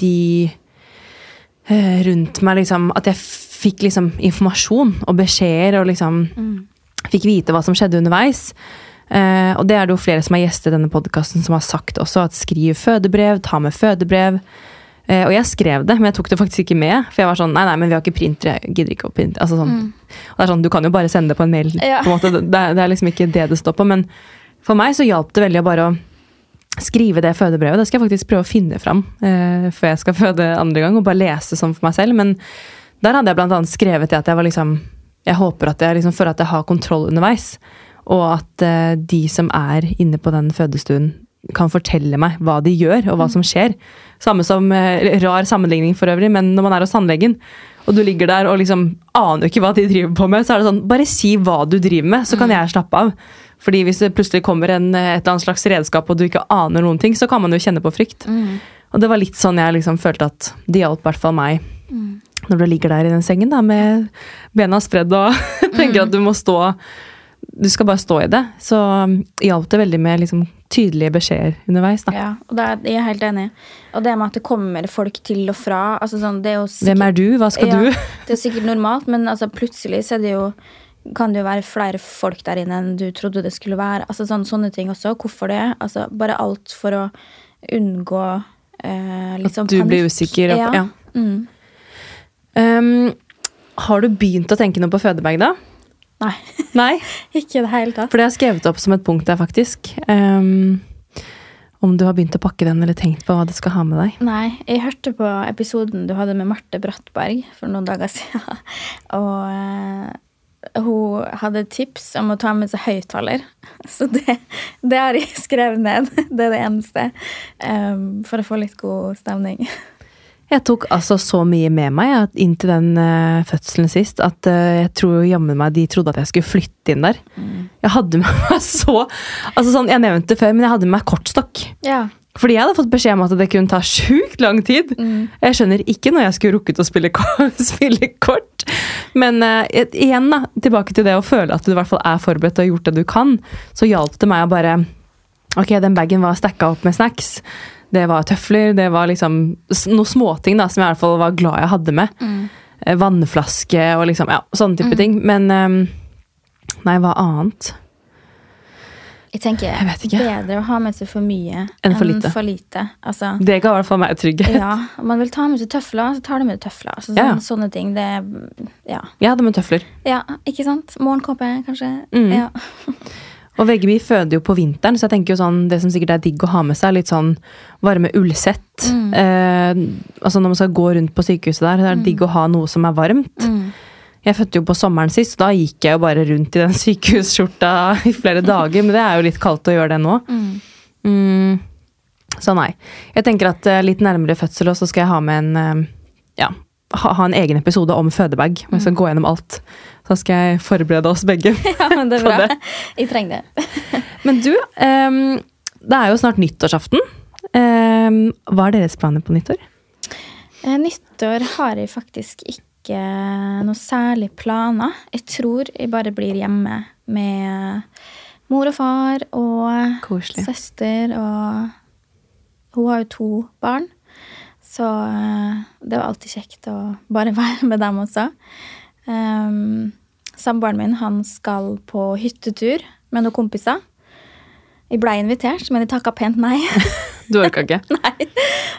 de eh, rundt meg liksom At jeg fikk liksom informasjon og beskjeder og liksom fikk vite hva som skjedde underveis. Eh, og det er det jo flere som har gjestet denne podkasten som har sagt også, at skriv fødebrev, ta med fødebrev. Eh, og jeg skrev det, men jeg tok det faktisk ikke med. For jeg var sånn, nei, nei, men vi har ikke printer, jeg gidder ikke å printe. Altså sånn. Og det er sånn, Du kan jo bare sende det på en mail. Ja. på en måte. Det, det er liksom ikke det det står på. Men for meg så hjalp det veldig å bare å skrive det fødebrevet. Det skal jeg faktisk prøve å finne fram eh, før jeg skal føde andre gang, og bare lese sånn for meg selv. Men der hadde jeg blant annet skrevet det at jeg var liksom Jeg håper at jeg liksom føler at jeg har kontroll underveis. Og at uh, de som er inne på den fødestuen, kan fortelle meg hva de gjør, og hva som skjer. Samme som uh, rar sammenligning for øvrig, men når man er hos tannlegen, og du ligger der og liksom aner ikke hva de driver på med, så er det sånn Bare si hva du driver med, så kan jeg slappe av. Fordi hvis det plutselig kommer en, eh, et eller annet slags redskap, og du ikke aner noen ting, så kan man jo kjenne på frykt. Og det var litt sånn jeg liksom følte at det hjalp i hvert fall meg. Når du ligger der i den sengen da, med bena spredd og tenker at du må stå du skal bare stå i det, så hjalp det veldig med liksom tydelige beskjeder underveis. da. Ja, og det er, jeg er helt enig. Og det med at det kommer folk til og fra altså sånn, det er sikkert, Hvem er du? Hva skal ja, du? Det er sikkert normalt, men altså, plutselig så det jo kan det jo være flere folk der inne enn du trodde det skulle være. Altså sånn, Sånne ting også. Hvorfor det? Altså, bare alt for å unngå eh, litt sånn At du blir usikker. Og, ja. Mm. Um, har du begynt å tenke noe på fødebag, da? Nei, Nei? ikke i det hele tatt. For det har jeg skrevet opp som et punkt der, faktisk. Um, om du har begynt å pakke den, eller tenkt på hva du skal ha med deg. Nei, jeg hørte på episoden du hadde med Marte Brattberg for noen dager siden. Og eh, hun hadde tips om å ta med seg høyttaler. Så det, det har jeg skrevet ned. Det er det eneste. Um, for å få litt god stemning. Jeg tok altså så mye med meg at inntil den uh, fødselen sist at uh, jeg tror jammen meg de trodde at jeg skulle flytte inn der. Jeg hadde med meg så altså sånn, Jeg nevnte det før, men jeg hadde med meg kortstokk. Ja. Fordi jeg hadde fått beskjed om at det kunne ta sjukt lang tid. Jeg skjønner ikke når jeg skulle rukket å spille spille kort. Men uh, igjen, da, tilbake til det å føle at du i hvert fall er forberedt og har gjort det du kan, så hjalp det meg å bare Ok, den bagen var stacka opp med snacks. Det var tøfler, det var liksom noen småting da, som jeg i hvert fall var glad jeg hadde med. Mm. Vannflaske og liksom, ja, sånne type ting. Men um, nei, hva annet? Jeg tenker Jeg bedre å ha med seg for mye Enn for lite. For lite. Altså, Det ga i hvert fall meg trygghet. ja, om man vil ta med seg tøfler, så tar du med deg tøfler. Altså, Ja. sånne, sånne ting. Det ja. Jeg hadde med tøfler. ja, ikke sant? Morgenkåpe, kanskje. Mm. Ja. Og begge føder jo på vinteren, så jeg tenker jo sånn, det som sikkert er digg å ha med seg, er litt sånn varme ullsett. Mm. Eh, altså når man skal gå rundt på sykehuset der, så er det digg å ha noe som er varmt. Mm. Jeg fødte jo på sommeren sist, og da gikk jeg jo bare rundt i den sykehusskjorta i flere dager, men det er jo litt kaldt å gjøre det nå. Mm. Mm, så nei. Jeg tenker at eh, litt nærmere fødsel også skal jeg ha med en eh, ja, ha, ha en egen episode om fødebag. Hvor jeg skal gå gjennom alt. Så skal jeg forberede oss begge. ja, men det er bra. det. Jeg trenger det. Men du, um, det er jo snart nyttårsaften. Um, hva er deres planer på nyttår? Eh, Nyttår har jeg faktisk ikke noe særlig planer. Jeg tror jeg bare blir hjemme med mor og far og Koselig. søster. Og hun har jo to barn, så eh, det var alltid kjekt å bare være med dem også. Um, Samboeren min han skal på hyttetur med noen kompiser. Jeg ble invitert, men jeg takka pent nei. Du orka ikke? Nei.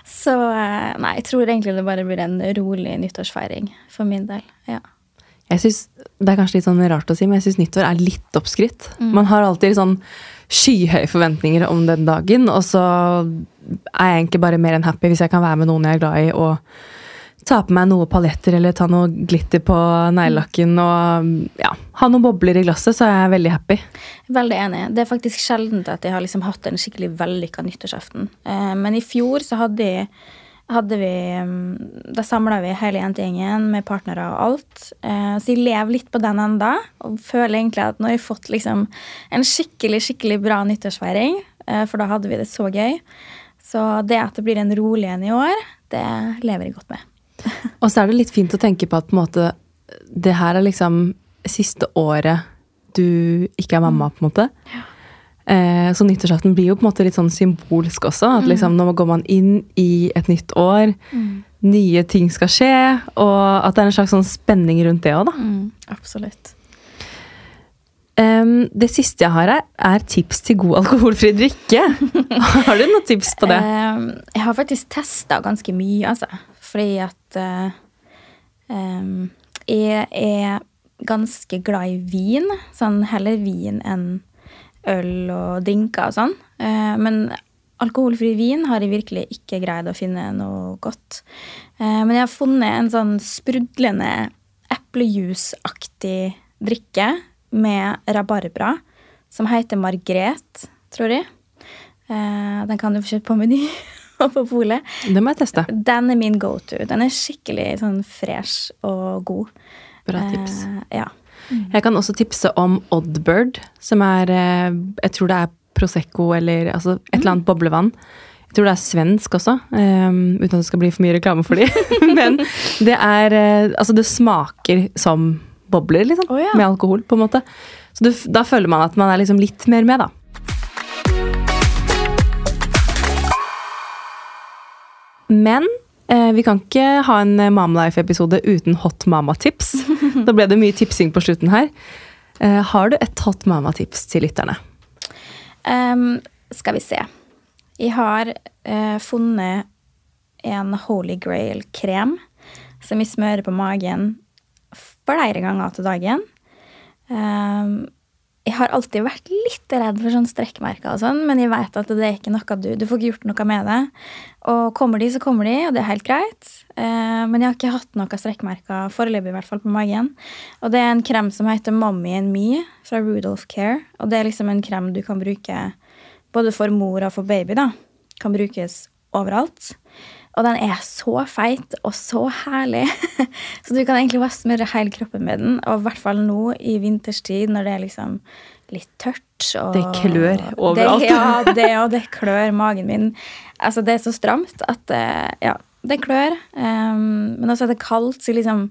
Så eh, nei, jeg tror egentlig det bare blir en rolig nyttårsfeiring for min del. Ja. Jeg synes, Det er kanskje litt sånn rart å si, men jeg syns nyttår er litt oppskrytt. Man har alltid sånn skyhøye forventninger om den dagen, og så er jeg egentlig bare mer enn happy hvis jeg kan være med noen jeg er glad i, og ta på meg noe paljetter eller ta noe glitter på neglelakken og ja, ha noen bobler i glasset, så er jeg veldig happy. Veldig enig. Det er faktisk sjelden at jeg har liksom hatt en skikkelig vellykka nyttårsaften. Eh, men i fjor så hadde, hadde vi mm, Da samla vi hele jentegjengen med partnere og alt. Eh, så jeg lever litt på den enda, og føler egentlig at nå har jeg fått liksom en skikkelig, skikkelig bra nyttårsfeiring. eh, for da hadde vi det så gøy. Så det at det blir en rolig en i år, det lever jeg godt med. Og så er det litt fint å tenke på at på en måte, det her er liksom siste året du ikke er mamma, på en måte. Eh, så nyttårsaften blir jo på en måte litt sånn symbolsk også. At liksom nå går man inn i et nytt år. Nye ting skal skje. Og at det er en slags sånn spenning rundt det òg, da. Mm, absolutt. Um, det siste jeg har her, er tips til god alkoholfri drikke. har du noen tips på det? Um, jeg har faktisk testa ganske mye, altså. Fordi at em, jeg er ganske glad i vin. Sånn heller vin enn øl og drinker og sånn. Uh, men alkoholfri vin har jeg virkelig ikke greid å finne noe godt. Uh, men jeg har funnet en sånn sprudlende eplejuiceaktig drikke med rabarbra som heter Margret, tror jeg. Uh, den kan du få kjøpt på Meny på polet. Den må jeg teste. Den er min go to. Den er skikkelig sånn fresh og god. Bra tips. Eh, ja. Jeg kan også tipse om Oddbird, som er eh, Jeg tror det er Prosecco eller altså et eller annet boblevann. Jeg tror det er svensk også, um, uten at det skal bli for mye reklame for dem. Men det er eh, Altså, det smaker som bobler, liksom. Oh, ja. Med alkohol, på en måte. Så du, da føler man at man er liksom litt mer med, da. Men eh, vi kan ikke ha en Mamlife-episode uten hot mama-tips. da ble det mye tipsing på slutten her. Eh, har du et hot mama-tips til lytterne? Um, skal vi se. Jeg har uh, funnet en Holy Grail-krem som jeg smører på magen flere ganger til dagen. Ehm, jeg har alltid vært litt redd for sånn strekkmerker, og sånn, men jeg vet at det er ikke noe du Du får ikke gjort noe med det. Og kommer de, så kommer de, og det er helt greit. Eh, men jeg har ikke hatt noen strekkmerker foreløpig, i hvert fall på magen. Og det er en krem som heter Mommy and Me fra Rudolph Care. Og det er liksom en krem du kan bruke både for mor og for baby. da. Kan brukes overalt. Og den er så feit og så herlig. så du kan egentlig bare smøre hele kroppen med den. Og i hvert fall nå i vinterstid når det er liksom litt tørt. Og Det klør overalt. Det, ja, det, og det klør magen min. Altså, det er så stramt at eh, Ja, det klør. Um, men også er det kaldt, så liksom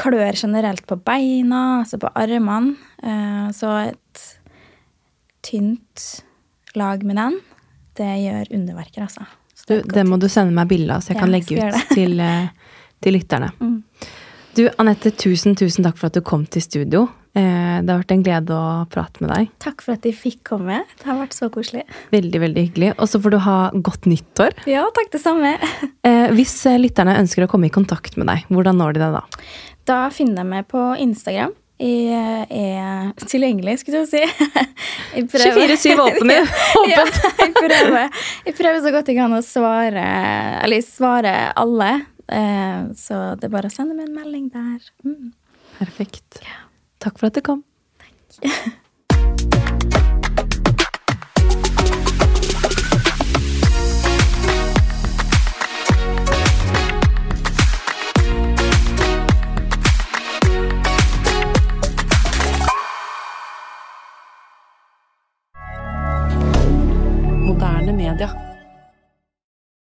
klør generelt på beina, altså på armene. Uh, så et tynt lag med den, det gjør underverker, altså. Du, det må du sende meg bilde av, så jeg Ja, kan legge ut til, eh, til lytterne. Mm. Du, Anette, tusen, tusen takk for at du kom til studio. Eh, Det har vært en glede å prate med deg. Takk for at jeg fikk komme. Det har vært så koselig. Veldig, veldig hyggelig. Og så får du ha godt nyttår. Ja, takk det samme. Eh, Hvis lytterne ønsker å komme i kontakt med deg, hvordan når de deg da? Da finner de meg på Instagram. Jeg er tilgjengelig, skulle jeg si. 24-7 åpen, ja, åpent. jeg, prøver, jeg prøver så godt jeg kan å svare, eller svare alle. Eh, Så det er bare å sende meg en melding der. Mm. Perfekt. Takk for at du kom. Moderne Spider.